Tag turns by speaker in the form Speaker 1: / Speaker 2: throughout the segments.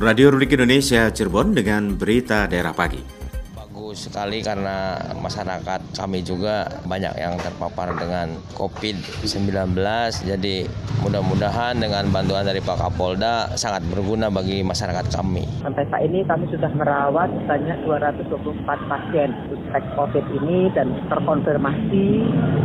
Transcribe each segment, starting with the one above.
Speaker 1: Radio Republik Indonesia Cirebon dengan berita daerah pagi
Speaker 2: bagus sekali karena masyarakat kami juga banyak yang terpapar dengan COVID-19. Jadi mudah-mudahan dengan bantuan dari Pak Kapolda sangat berguna bagi masyarakat kami.
Speaker 3: Sampai saat ini kami sudah merawat sebanyak 224 pasien suspek COVID ini dan terkonfirmasi.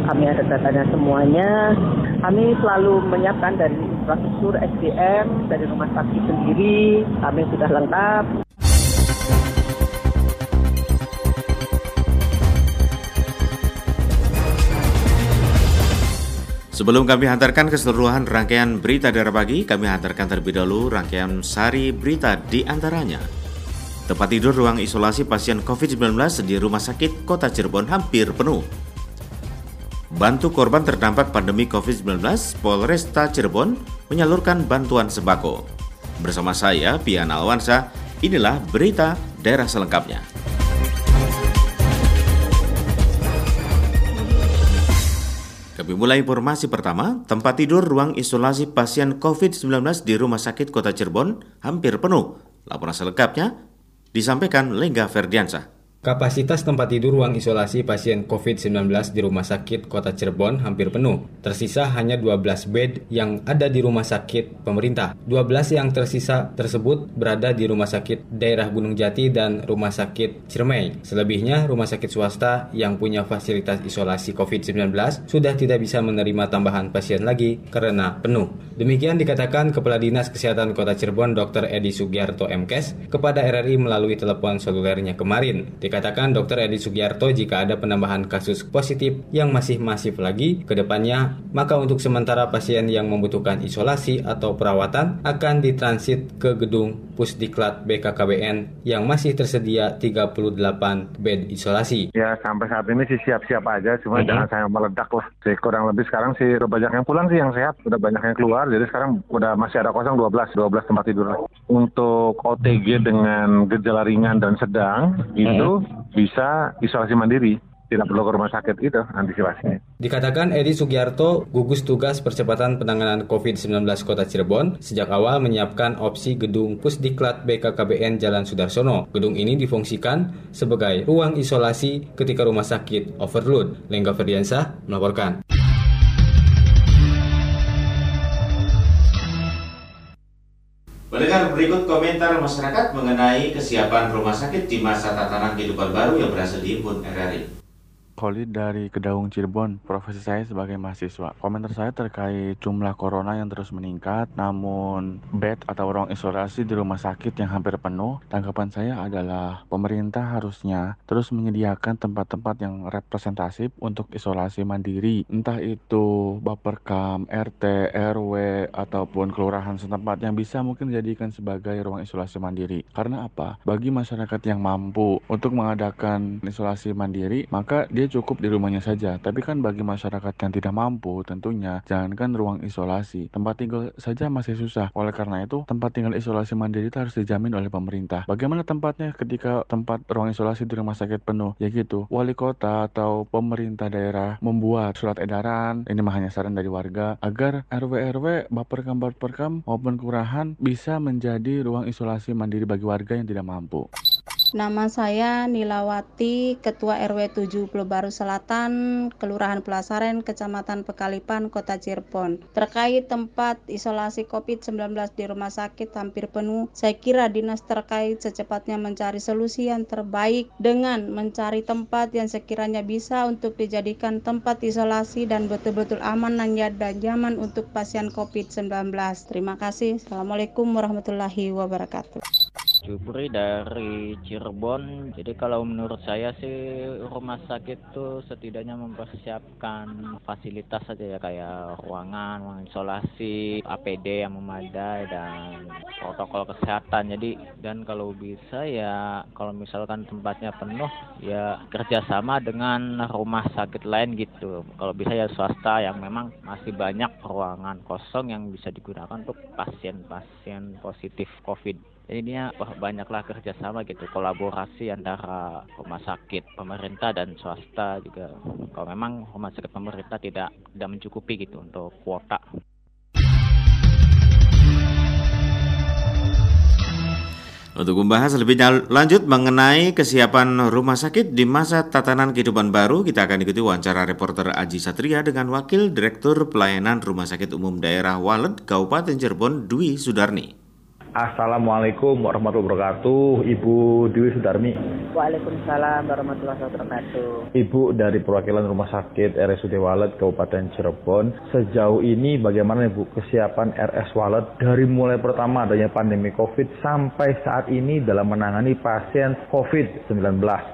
Speaker 3: Kami ada datanya semuanya. Kami selalu menyiapkan dari infrastruktur SDM, dari rumah sakit sendiri, kami sudah lengkap.
Speaker 1: Sebelum kami hantarkan keseluruhan rangkaian berita daerah pagi, kami hantarkan terlebih dahulu rangkaian sari berita di antaranya. Tempat tidur ruang isolasi pasien COVID-19 di Rumah Sakit Kota Cirebon hampir penuh. Bantu korban terdampak pandemi COVID-19, Polresta Cirebon menyalurkan bantuan sembako. Bersama saya, Pian Alwansa, inilah berita daerah selengkapnya. Kami mulai informasi pertama, tempat tidur ruang isolasi pasien COVID-19 di Rumah Sakit Kota Cirebon hampir penuh. Laporan selengkapnya disampaikan Lengga Ferdiansa.
Speaker 4: Kapasitas tempat tidur ruang isolasi pasien COVID-19 di Rumah Sakit Kota Cirebon hampir penuh. Tersisa hanya 12 bed yang ada di rumah sakit pemerintah. 12 yang tersisa tersebut berada di Rumah Sakit Daerah Gunung Jati dan Rumah Sakit Ciremai. Selebihnya, rumah sakit swasta yang punya fasilitas isolasi COVID-19 sudah tidak bisa menerima tambahan pasien lagi karena penuh. Demikian dikatakan Kepala Dinas Kesehatan Kota Cirebon Dr. Edi Sugiarto MKes kepada RRI melalui telepon selulernya kemarin. Dikatakan Dr. Edi Sugiarto jika ada penambahan kasus positif yang masih masif lagi ke depannya, maka untuk sementara pasien yang membutuhkan isolasi atau perawatan akan ditransit ke gedung Pusdiklat BKKBN yang masih tersedia 38 bed isolasi.
Speaker 5: Ya sampai saat ini sih siap-siap aja, cuma mm -hmm. jangan saya meledak lah. Sih, kurang lebih sekarang sih udah banyak yang pulang sih yang sehat, udah banyak yang keluar, jadi sekarang udah masih ada kosong 12, 12 tempat tidur. Untuk OTG dengan gejala ringan dan sedang, itu bisa isolasi mandiri tidak perlu ke rumah sakit itu antisipasinya.
Speaker 4: Dikatakan Edi Sugiarto, gugus tugas percepatan penanganan COVID-19 Kota Cirebon, sejak awal menyiapkan opsi gedung Pusdiklat BKKBN Jalan Sudarsono. Gedung ini difungsikan sebagai ruang isolasi ketika rumah sakit overload. Lengga Ferdiansa melaporkan.
Speaker 1: Mendengar berikut komentar masyarakat mengenai kesiapan rumah sakit di masa tatanan kehidupan baru yang berhasil diimpun RRI.
Speaker 6: Khalid dari Kedaung Cirebon, profesi saya sebagai mahasiswa. Komentar saya terkait jumlah corona yang terus meningkat, namun bed atau ruang isolasi di rumah sakit yang hampir penuh. Tanggapan saya adalah pemerintah harusnya terus menyediakan tempat-tempat yang representatif untuk isolasi mandiri, entah itu Baperkam, RT, RW, ataupun kelurahan setempat yang bisa mungkin dijadikan sebagai ruang isolasi mandiri. Karena apa? Bagi masyarakat yang mampu untuk mengadakan isolasi mandiri, maka dia dia cukup di rumahnya saja. Tapi kan bagi masyarakat yang tidak mampu tentunya jangankan ruang isolasi, tempat tinggal saja masih susah. Oleh karena itu, tempat tinggal isolasi mandiri itu harus dijamin oleh pemerintah. Bagaimana tempatnya ketika tempat ruang isolasi di rumah sakit penuh? Ya gitu, wali kota atau pemerintah daerah membuat surat edaran, ini mah hanya saran dari warga, agar RW-RW, Baperkam-Baperkam maupun kelurahan bisa menjadi ruang isolasi mandiri bagi warga yang tidak mampu.
Speaker 7: Nama saya Nilawati, Ketua RW 7 Pulau Baru Selatan, Kelurahan Pelasaren, Kecamatan Pekalipan, Kota Cirebon. Terkait tempat isolasi COVID-19 di rumah sakit hampir penuh, saya kira dinas terkait secepatnya mencari solusi yang terbaik dengan mencari tempat yang sekiranya bisa untuk dijadikan tempat isolasi dan betul-betul aman dan nyaman untuk pasien COVID-19. Terima kasih. Assalamualaikum warahmatullahi wabarakatuh.
Speaker 8: Jupri dari Cirebon. Jadi kalau menurut saya sih rumah sakit tuh setidaknya mempersiapkan fasilitas saja ya kayak ruangan, ruang isolasi, APD yang memadai dan protokol kesehatan. Jadi dan kalau bisa ya kalau misalkan tempatnya penuh ya kerjasama dengan rumah sakit lain gitu. Kalau bisa ya swasta yang memang masih banyak ruangan kosong yang bisa digunakan untuk pasien-pasien positif COVID ini banyaklah kerjasama gitu. Kolaborasi antara rumah sakit pemerintah dan swasta juga. Kalau memang rumah sakit pemerintah tidak tidak mencukupi gitu untuk kuota.
Speaker 1: Untuk membahas lebih lanjut mengenai kesiapan rumah sakit di masa tatanan kehidupan baru, kita akan ikuti wawancara reporter Aji Satria dengan Wakil Direktur Pelayanan Rumah Sakit Umum Daerah Walet, Kabupaten Cirebon, Dwi Sudarni.
Speaker 9: Assalamualaikum warahmatullahi wabarakatuh, Ibu Dwi Sudarmi.
Speaker 3: Waalaikumsalam warahmatullahi wabarakatuh.
Speaker 9: Ibu dari perwakilan Rumah Sakit RSUD Walet Kabupaten Cirebon, sejauh ini bagaimana Ibu kesiapan RS Walet dari mulai pertama adanya pandemi COVID sampai saat ini dalam menangani pasien COVID-19?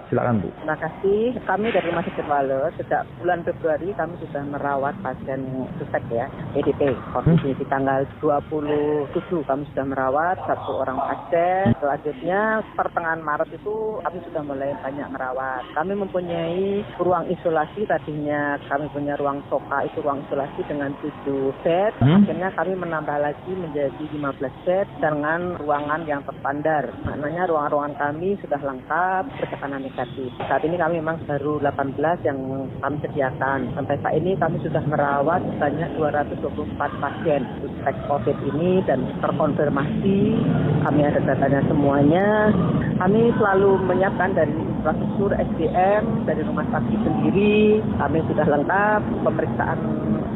Speaker 9: Silakan Bu.
Speaker 3: Terima kasih. Kami dari Rumah Sakit Walet sejak bulan Februari kami sudah merawat pasien suspek ya, EDP COVID hmm? di tanggal 27 kami sudah merawat satu orang pasien. Selanjutnya pertengahan Maret itu kami sudah mulai banyak merawat. Kami mempunyai ruang isolasi tadinya kami punya ruang sofa itu ruang isolasi dengan tujuh bed. Hmm? Akhirnya kami menambah lagi menjadi 15 bed dengan ruangan yang terstandar. Maknanya ruangan-ruangan kami sudah lengkap bertekanan negatif. Saat ini kami memang baru 18 yang kami sediakan. Sampai saat ini kami sudah merawat sebanyak 224 pasien suspek COVID ini dan terkonfirmasi kami ada datanya semuanya. Kami selalu menyiapkan dari infrastruktur SDM, dari rumah sakit sendiri, kami sudah lengkap. Pemeriksaan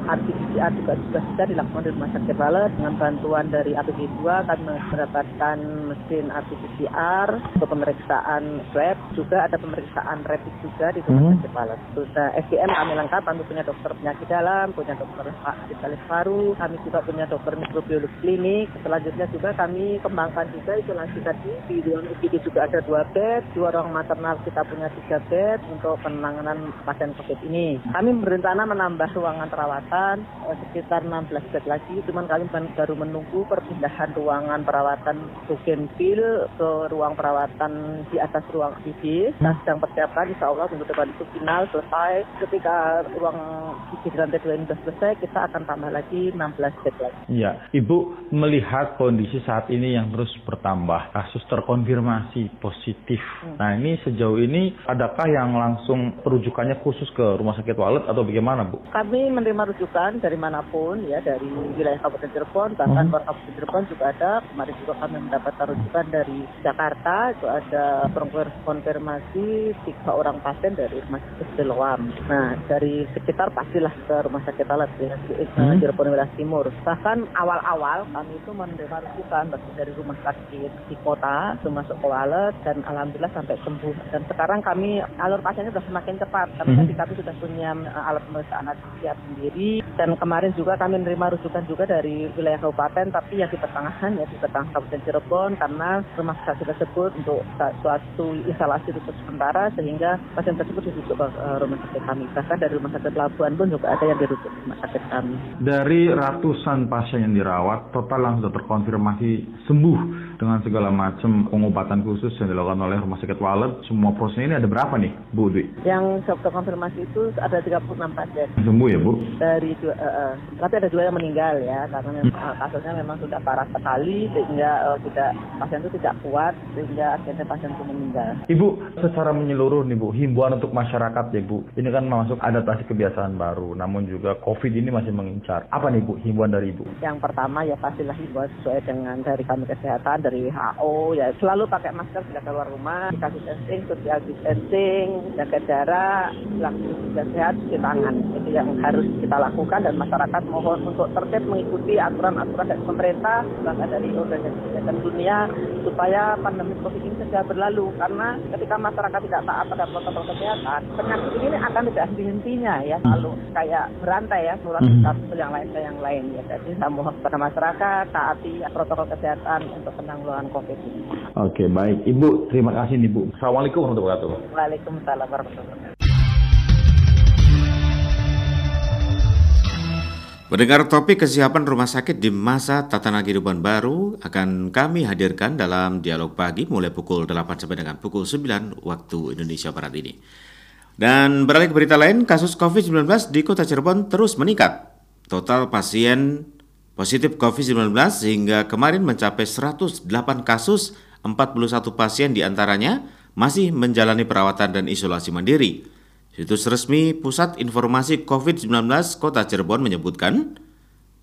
Speaker 3: RT-PCR juga sudah sudah dilakukan di Rumah Sakit Balet dengan bantuan dari APD 2 kami mendapatkan mesin RT-PCR untuk pemeriksaan swab juga ada pemeriksaan rapid juga di Rumah hmm. Sakit Balet. Sudah SDM kami lengkap, kami punya dokter penyakit dalam, punya dokter spesialis paru, kami juga punya dokter mikrobiologi klinik. Selanjutnya juga kami kembangkan juga isolasi tadi. Di ruang UGD juga ada dua bed, dua ruang maternal kita punya tiga bed untuk penanganan pasien COVID ini. Kami berencana menambah ruangan perawatan eh, sekitar 16 bed lagi, cuman kami baru menunggu perpindahan ruangan perawatan Bugenville ke ruang perawatan di atas ruang ID. Nah, sedang persiapan insya Allah minggu depan itu final selesai. Ketika ruang ID di lantai 2 ini sudah selesai, kita akan tambah lagi 16 bed lagi.
Speaker 9: Iya, Ibu melihat kondisi saat ini yang terus bertambah, kasus terkonfirmasi positif. Hmm. Nah, ini sejauh ini adakah yang langsung perujukannya khusus ke rumah sakit Walet atau bagaimana, Bu?
Speaker 3: Kami menerima rujukan dari mana pun ya dari wilayah Kabupaten Cirebon bahkan luar hmm. Kabupaten Cirebon juga ada kemarin juga kami mendapatkan rujukan dari Jakarta itu ada konfirmasi tiga orang pasien dari rumah sakit Siloam nah dari sekitar pastilah ke rumah sakit alat ya di hmm. Cirebon wilayah Timur bahkan awal-awal kami itu menerima rujukan dari rumah sakit di kota itu masuk ke Walet dan alhamdulillah sampai sembuh dan sekarang kami alur pasiennya sudah semakin cepat karena hmm. kami sudah punya eh, alat pemeriksaan siap sendiri. Dan kemarin juga kami menerima rujukan juga dari wilayah kabupaten tapi yang di pertengahan ya di pertengahan Kabupaten Cirebon karena rumah sakit tersebut untuk suatu instalasi khusus sementara sehingga pasien tersebut dirujuk ke uh, rumah sakit kami. Bahkan dari rumah sakit Labuan pun juga ada yang dirujuk ke rumah sakit kami.
Speaker 9: Dari ratusan pasien yang dirawat total yang sudah terkonfirmasi sembuh dengan segala macam pengobatan khusus yang dilakukan oleh Rumah Sakit Walet, semua prosesnya ini ada berapa nih, Bu Dwi?
Speaker 3: Yang terkonfirmasi itu ada 36 pasien.
Speaker 9: Sembuh ya, Bu?
Speaker 3: Dari dua, uh, uh, tapi ada dua yang meninggal ya, karena memang hmm. kasusnya memang sudah parah sekali sehingga uh, tidak pasien itu tidak kuat sehingga akhirnya pasien itu meninggal.
Speaker 9: Ibu, secara menyeluruh nih Bu, himbauan untuk masyarakat ya Bu, ini kan masuk adaptasi kebiasaan baru, namun juga COVID ini masih mengincar. Apa nih Bu, himbauan dari Ibu?
Speaker 3: Yang pertama ya pastilah himbauan sesuai dengan dari kami kesehatan dari WHO ya selalu pakai masker bila keluar rumah, dikasih testing, social distancing, jaga jarak, langsung juga sehat cuci tangan. Itu yang harus kita lakukan dan masyarakat mohon untuk tertib mengikuti aturan-aturan dari pemerintah bahkan dari organisasi kesehatan dunia supaya pandemi COVID ini segera berlalu karena ketika masyarakat tidak taat pada protokol kesehatan penyakit ini akan tidak henti-hentinya ya lalu kayak berantai ya menular hmm. satu yang lain ke yang lain ya jadi saya mohon kepada masyarakat taati protokol kesehatan untuk penanganan penanggulangan COVID ini.
Speaker 9: Oke, baik. Ibu, terima kasih nih, Bu. Assalamualaikum warahmatullahi wabarakatuh.
Speaker 3: Waalaikumsalam warahmatullahi wabarakatuh.
Speaker 1: Mendengar topik kesiapan rumah sakit di masa tatanan kehidupan baru akan kami hadirkan dalam dialog pagi mulai pukul 8 sampai dengan pukul 9 waktu Indonesia Barat ini. Dan beralih ke berita lain, kasus COVID-19 di kota Cirebon terus meningkat. Total pasien positif COVID-19 sehingga kemarin mencapai 108 kasus, 41 pasien di antaranya masih menjalani perawatan dan isolasi mandiri. Situs resmi Pusat Informasi COVID-19 Kota Cirebon menyebutkan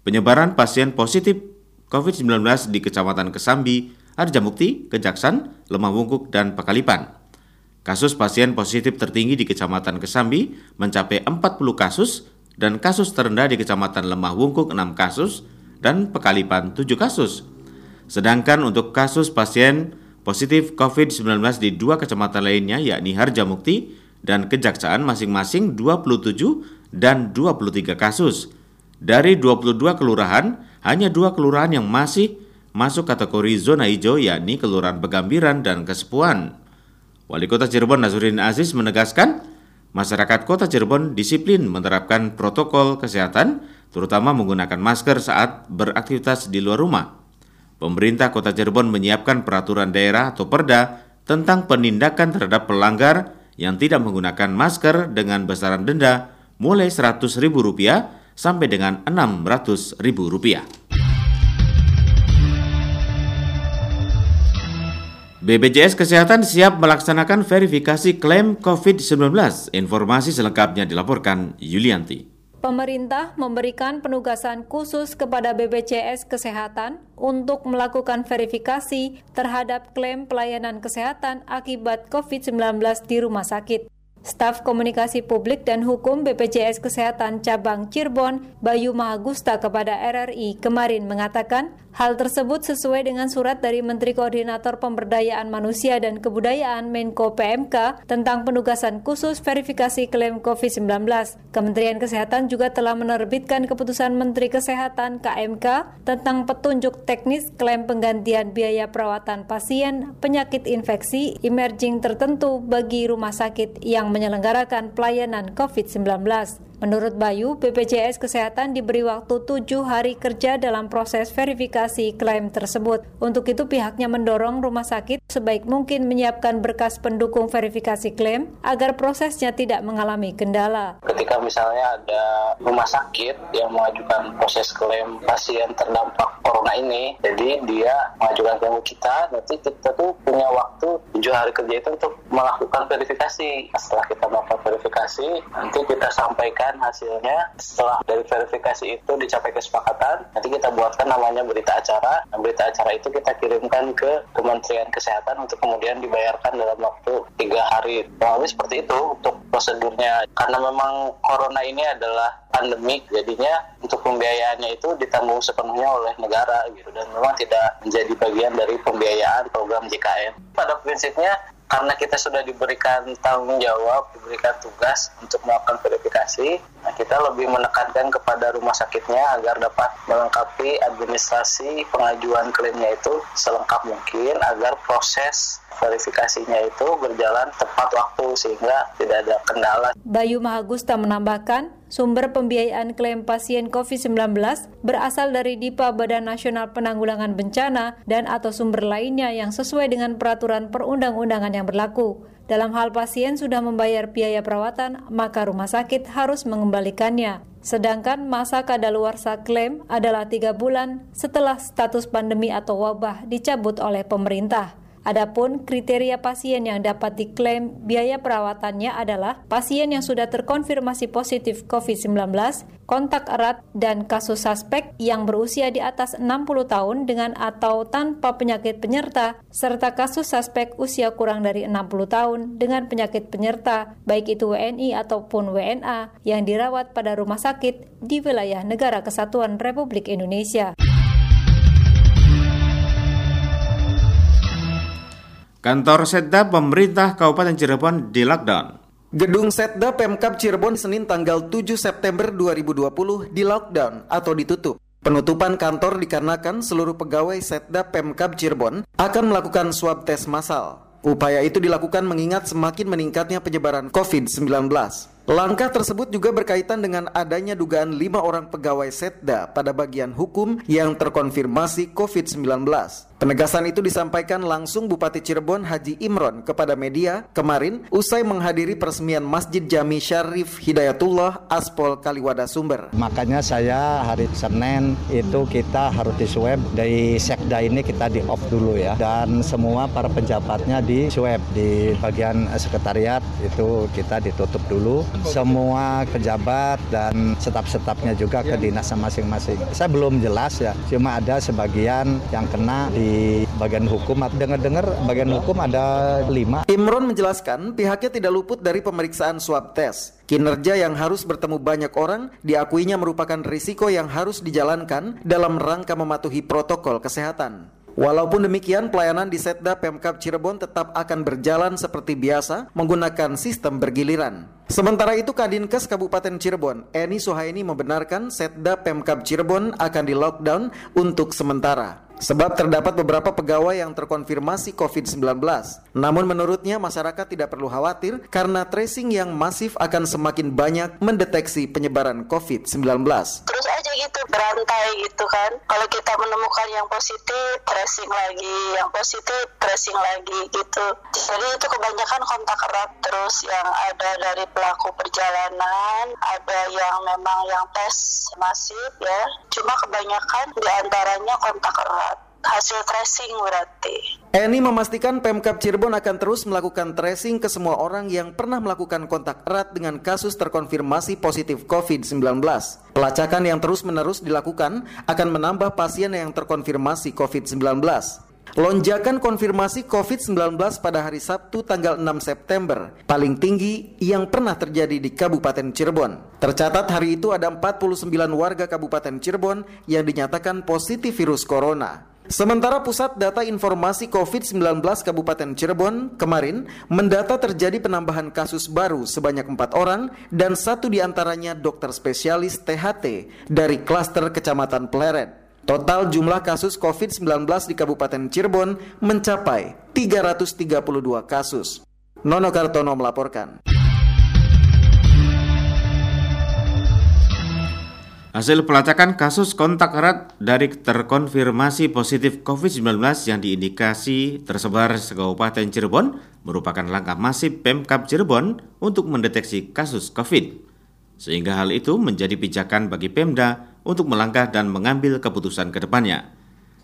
Speaker 1: penyebaran pasien positif COVID-19 di Kecamatan Kesambi Harjamukti, Kejaksan, Lemah Wungkuk, dan Pekalipan. Kasus pasien positif tertinggi di Kecamatan Kesambi mencapai 40 kasus dan kasus terendah di Kecamatan Lemah Wungkuk 6 kasus dan Pekalipan 7 kasus. Sedangkan untuk kasus pasien positif COVID-19 di dua kecamatan lainnya yakni Harjamukti dan Kejaksaan masing-masing 27 dan 23 kasus. Dari 22 kelurahan, hanya dua kelurahan yang masih masuk kategori zona hijau yakni Kelurahan Pegambiran dan Kesepuan. Wali Kota Cirebon Nazruddin Aziz menegaskan, masyarakat Kota Cirebon disiplin menerapkan protokol kesehatan, terutama menggunakan masker saat beraktivitas di luar rumah. Pemerintah Kota Cirebon menyiapkan peraturan daerah atau perda tentang penindakan terhadap pelanggar yang tidak menggunakan masker dengan besaran denda mulai Rp100.000 sampai dengan Rp600.000. BPJS Kesehatan siap melaksanakan verifikasi klaim COVID-19. Informasi selengkapnya dilaporkan Yulianti.
Speaker 10: Pemerintah memberikan penugasan khusus kepada BPJS Kesehatan untuk melakukan verifikasi terhadap klaim pelayanan kesehatan akibat COVID-19 di rumah sakit. Staf Komunikasi Publik dan Hukum BPJS Kesehatan Cabang Cirebon, Bayu Mahagusta kepada RRI kemarin mengatakan, hal tersebut sesuai dengan surat dari Menteri Koordinator Pemberdayaan Manusia dan Kebudayaan Menko PMK tentang penugasan khusus verifikasi klaim COVID-19. Kementerian Kesehatan juga telah menerbitkan keputusan Menteri Kesehatan KMK tentang petunjuk teknis klaim penggantian biaya perawatan pasien penyakit infeksi emerging tertentu bagi rumah sakit yang menyelenggarakan pelayanan COVID-19. Menurut Bayu, BPJS Kesehatan diberi waktu tujuh hari kerja dalam proses verifikasi klaim tersebut. Untuk itu pihaknya mendorong rumah sakit sebaik mungkin menyiapkan berkas pendukung verifikasi klaim agar prosesnya tidak mengalami kendala.
Speaker 11: Ketika misalnya ada rumah sakit yang mengajukan proses klaim pasien terdampak corona ini, jadi dia mengajukan klaim kita, nanti kita tuh punya waktu tujuh hari kerja itu untuk melakukan verifikasi. Setelah kita melakukan verifikasi, nanti kita sampaikan hasilnya setelah dari verifikasi itu dicapai kesepakatan nanti kita buatkan namanya berita acara. Nah, berita acara itu kita kirimkan ke Kementerian Kesehatan untuk kemudian dibayarkan dalam waktu tiga hari. Kurang seperti itu untuk prosedurnya. Karena memang corona ini adalah pandemi jadinya untuk pembiayaannya itu ditanggung sepenuhnya oleh negara gitu. Dan memang tidak menjadi bagian dari pembiayaan program JKN pada prinsipnya karena kita sudah diberikan tanggung jawab, diberikan tugas untuk melakukan verifikasi, nah kita lebih menekankan kepada rumah sakitnya agar dapat melengkapi administrasi pengajuan klaimnya itu selengkap mungkin agar proses verifikasinya itu berjalan tepat waktu sehingga tidak ada kendala.
Speaker 10: Bayu Mahagusta menambahkan, sumber pembiayaan klaim pasien COVID-19 berasal dari DIPA Badan Nasional Penanggulangan Bencana dan atau sumber lainnya yang sesuai dengan peraturan perundang-undangan yang berlaku. Dalam hal pasien sudah membayar biaya perawatan, maka rumah sakit harus mengembalikannya. Sedangkan masa kadaluarsa klaim adalah tiga bulan setelah status pandemi atau wabah dicabut oleh pemerintah. Adapun kriteria pasien yang dapat diklaim biaya perawatannya adalah pasien yang sudah terkonfirmasi positif COVID-19, kontak erat, dan kasus suspek yang berusia di atas 60 tahun dengan atau tanpa penyakit penyerta, serta kasus suspek usia kurang dari 60 tahun dengan penyakit penyerta, baik itu WNI ataupun WNA, yang dirawat pada rumah sakit di wilayah Negara Kesatuan Republik Indonesia.
Speaker 1: Kantor Setda pemerintah Kabupaten Cirebon di lockdown.
Speaker 12: Gedung Setda Pemkap Cirebon Senin tanggal 7 September 2020 di lockdown atau ditutup. Penutupan kantor dikarenakan seluruh pegawai Setda Pemkap Cirebon akan melakukan swab tes massal. Upaya itu dilakukan mengingat semakin meningkatnya penyebaran COVID-19. Langkah tersebut juga berkaitan dengan adanya dugaan lima orang pegawai Setda pada bagian hukum yang terkonfirmasi COVID-19. Penegasan itu disampaikan langsung Bupati Cirebon Haji Imron kepada media kemarin usai menghadiri peresmian Masjid Jami Syarif Hidayatullah Aspol Kaliwada Sumber.
Speaker 13: Makanya saya hari Senin itu kita harus di swab dari sekda ini kita di off dulu ya dan semua para penjabatnya di swab di bagian sekretariat itu kita ditutup dulu semua pejabat dan staf-stafnya juga ke dinasnya masing-masing. Saya belum jelas ya, cuma ada sebagian yang kena di bagian hukum. Dengar-dengar bagian hukum ada lima.
Speaker 12: Imron menjelaskan pihaknya tidak luput dari pemeriksaan swab test. Kinerja yang harus bertemu banyak orang diakuinya merupakan risiko yang harus dijalankan dalam rangka mematuhi protokol kesehatan. Walaupun demikian, pelayanan di Setda Pemkap Cirebon tetap akan berjalan seperti biasa menggunakan sistem bergiliran. Sementara itu, Kadinkes Kabupaten Cirebon, Eni Suhaini membenarkan Setda Pemkap Cirebon akan di lockdown untuk sementara. Sebab terdapat beberapa pegawai yang terkonfirmasi COVID-19. Namun menurutnya masyarakat tidak perlu khawatir karena tracing yang masif akan semakin banyak mendeteksi penyebaran COVID-19.
Speaker 14: Terus aja gitu berantai gitu kan. Kalau kita menemukan yang positif, tracing lagi, yang positif, tracing lagi gitu. Jadi itu kebanyakan kontak erat terus yang ada dari pelaku perjalanan, ada yang memang yang tes masif ya. Cuma kebanyakan di antaranya kontak erat hasil tracing berarti.
Speaker 12: Eni memastikan Pemkap Cirebon akan terus melakukan tracing ke semua orang yang pernah melakukan kontak erat dengan kasus terkonfirmasi positif COVID-19. Pelacakan yang terus-menerus dilakukan akan menambah pasien yang terkonfirmasi COVID-19. Lonjakan konfirmasi COVID-19 pada hari Sabtu tanggal 6 September paling tinggi yang pernah terjadi di Kabupaten Cirebon. Tercatat hari itu ada 49 warga Kabupaten Cirebon yang dinyatakan positif virus corona. Sementara Pusat Data Informasi COVID-19 Kabupaten Cirebon kemarin mendata terjadi penambahan kasus baru sebanyak empat orang dan satu di antaranya dokter spesialis THT dari klaster Kecamatan Pleret. Total jumlah kasus COVID-19 di Kabupaten Cirebon mencapai 332 kasus. Nono Kartono melaporkan.
Speaker 1: Hasil pelacakan kasus kontak erat dari terkonfirmasi positif COVID-19 yang diindikasi tersebar di Kabupaten Cirebon merupakan langkah masif Pemkap Cirebon untuk mendeteksi kasus COVID. Sehingga hal itu menjadi pijakan bagi Pemda untuk melangkah dan mengambil keputusan ke depannya.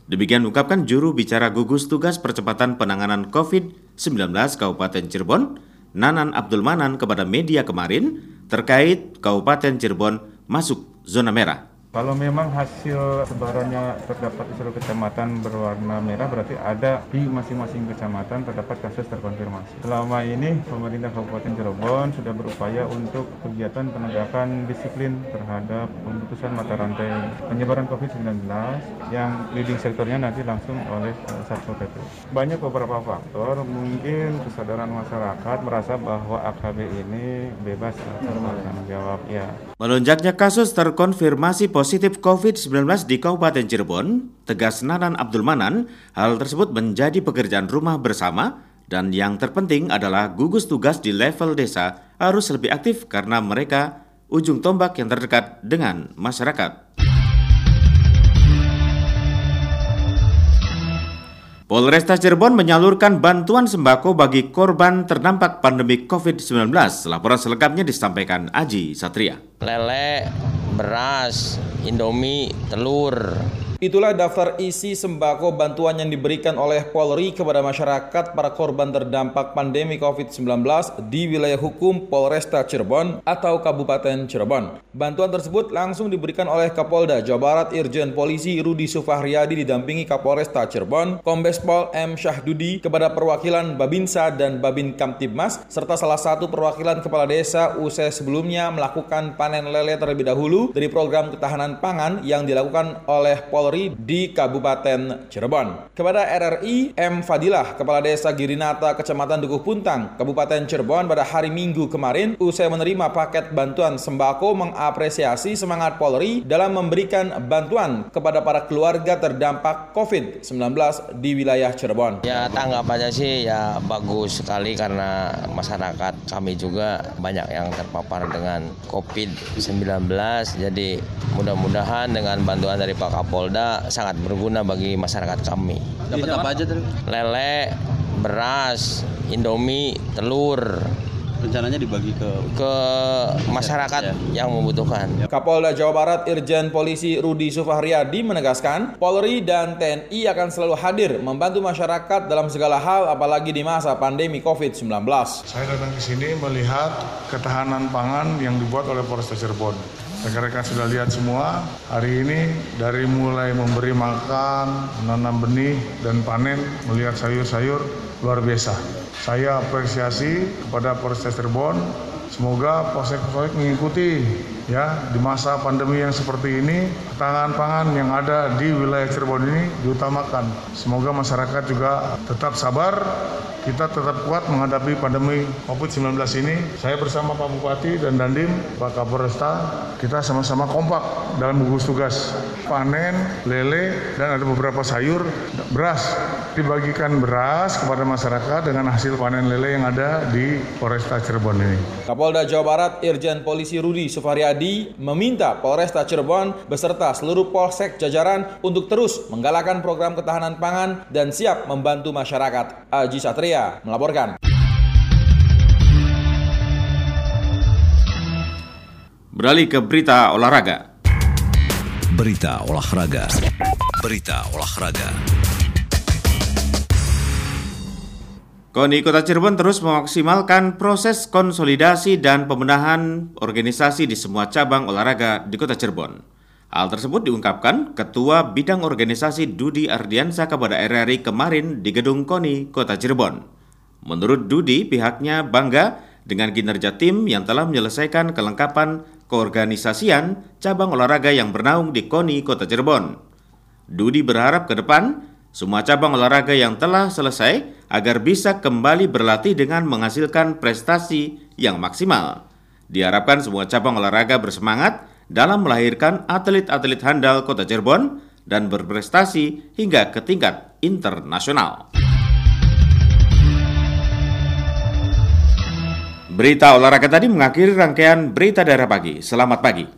Speaker 1: Demikian ungkapkan juru bicara gugus tugas percepatan penanganan COVID-19 Kabupaten Cirebon, Nanan Abdul Manan kepada media kemarin terkait Kabupaten Cirebon masuk zona merah.
Speaker 15: Kalau memang hasil sebarannya terdapat di seluruh kecamatan berwarna merah berarti ada di masing-masing kecamatan terdapat kasus terkonfirmasi. Selama ini pemerintah Kabupaten Cirebon sudah berupaya untuk kegiatan penegakan disiplin terhadap pemutusan mata rantai penyebaran COVID-19 yang leading sektornya nanti langsung oleh eh, Satpol PP. Banyak beberapa faktor, mungkin kesadaran masyarakat merasa bahwa AKB ini bebas bertanggung jawab. Ya.
Speaker 1: Melonjaknya kasus terkonfirmasi positif COVID-19 di Kabupaten Cirebon, tegas Nanan Abdul Manan, hal tersebut menjadi pekerjaan rumah bersama dan yang terpenting adalah gugus tugas di level desa harus lebih aktif karena mereka ujung tombak yang terdekat dengan masyarakat. Polresta Cirebon menyalurkan bantuan sembako bagi korban terdampak pandemi COVID-19. Laporan selengkapnya disampaikan Aji Satria.
Speaker 2: Lele, beras, Indomie, telur,
Speaker 16: Itulah daftar isi sembako bantuan yang diberikan oleh Polri kepada masyarakat para korban terdampak pandemi COVID-19 di wilayah hukum Polresta Cirebon atau Kabupaten Cirebon. Bantuan tersebut langsung diberikan oleh Kapolda Jawa Barat Irjen Polisi Rudi Sufahriadi didampingi Kapolresta Cirebon, Kombes Pol M. Syahdudi kepada perwakilan Babinsa dan Babin Kamtibmas serta salah satu perwakilan kepala desa usai sebelumnya melakukan panen lele terlebih dahulu dari program ketahanan pangan yang dilakukan oleh Polri di Kabupaten Cirebon. Kepada RRI, M. Fadilah, Kepala Desa Girinata, Kecamatan Dukuh Puntang, Kabupaten Cirebon pada hari Minggu kemarin, usai menerima paket bantuan sembako mengapresiasi semangat Polri dalam memberikan bantuan kepada para keluarga terdampak COVID-19 di wilayah Cirebon.
Speaker 2: Ya tanggapannya sih ya bagus sekali karena masyarakat kami juga banyak yang terpapar dengan COVID-19 jadi mudah-mudahan dengan bantuan dari Pak Kapolda sangat berguna bagi masyarakat kami.
Speaker 17: Dapat apa aja tadi?
Speaker 2: Lele, beras, Indomie, telur.
Speaker 17: Rencananya dibagi ke
Speaker 2: ke masyarakat ya. yang membutuhkan.
Speaker 16: Kapolda Jawa Barat Irjen Polisi Rudi Sufahriyadi menegaskan, Polri dan TNI akan selalu hadir membantu masyarakat dalam segala hal apalagi di masa pandemi COVID-19.
Speaker 18: Saya datang ke sini melihat ketahanan pangan yang dibuat oleh Polres Cirebon. Rekan-rekan sudah lihat semua, hari ini dari mulai memberi makan, menanam benih, dan panen, melihat sayur-sayur, luar biasa. Saya apresiasi kepada Polres Cirebon, semoga polsek-polsek mengikuti ya di masa pandemi yang seperti ini ketahanan pangan yang ada di wilayah Cirebon ini diutamakan. Semoga masyarakat juga tetap sabar kita tetap kuat menghadapi pandemi COVID-19 ini. Saya bersama Pak Bupati dan Dandim, Pak Kapolresta, kita sama-sama kompak dalam gugus tugas panen, lele, dan ada beberapa sayur, beras. Dibagikan beras kepada masyarakat dengan hasil panen lele yang ada di Polresta Cirebon ini.
Speaker 16: Kapolda Jawa Barat Irjen Polisi Rudi Sufaryadi meminta Polresta Cirebon beserta seluruh polsek jajaran untuk terus menggalakkan program ketahanan pangan dan siap membantu masyarakat. Aji Satria melaporkan.
Speaker 1: Beralih ke berita olahraga.
Speaker 19: Berita olahraga. Berita olahraga.
Speaker 1: KONI Kota Cirebon terus memaksimalkan proses konsolidasi dan pembenahan organisasi di semua cabang olahraga di Kota Cirebon. Hal tersebut diungkapkan Ketua Bidang Organisasi Dudi Ardiansa kepada RRI kemarin di Gedung KONI, Kota Cirebon. Menurut Dudi, pihaknya bangga dengan kinerja tim yang telah menyelesaikan kelengkapan keorganisasian cabang olahraga yang bernaung di KONI, Kota Cirebon. Dudi berharap ke depan semua cabang olahraga yang telah selesai agar bisa kembali berlatih dengan menghasilkan prestasi yang maksimal. Diharapkan semua cabang olahraga bersemangat dalam melahirkan atlet-atlet handal Kota Cirebon dan berprestasi hingga ke tingkat internasional. Berita olahraga tadi mengakhiri rangkaian berita daerah pagi. Selamat pagi.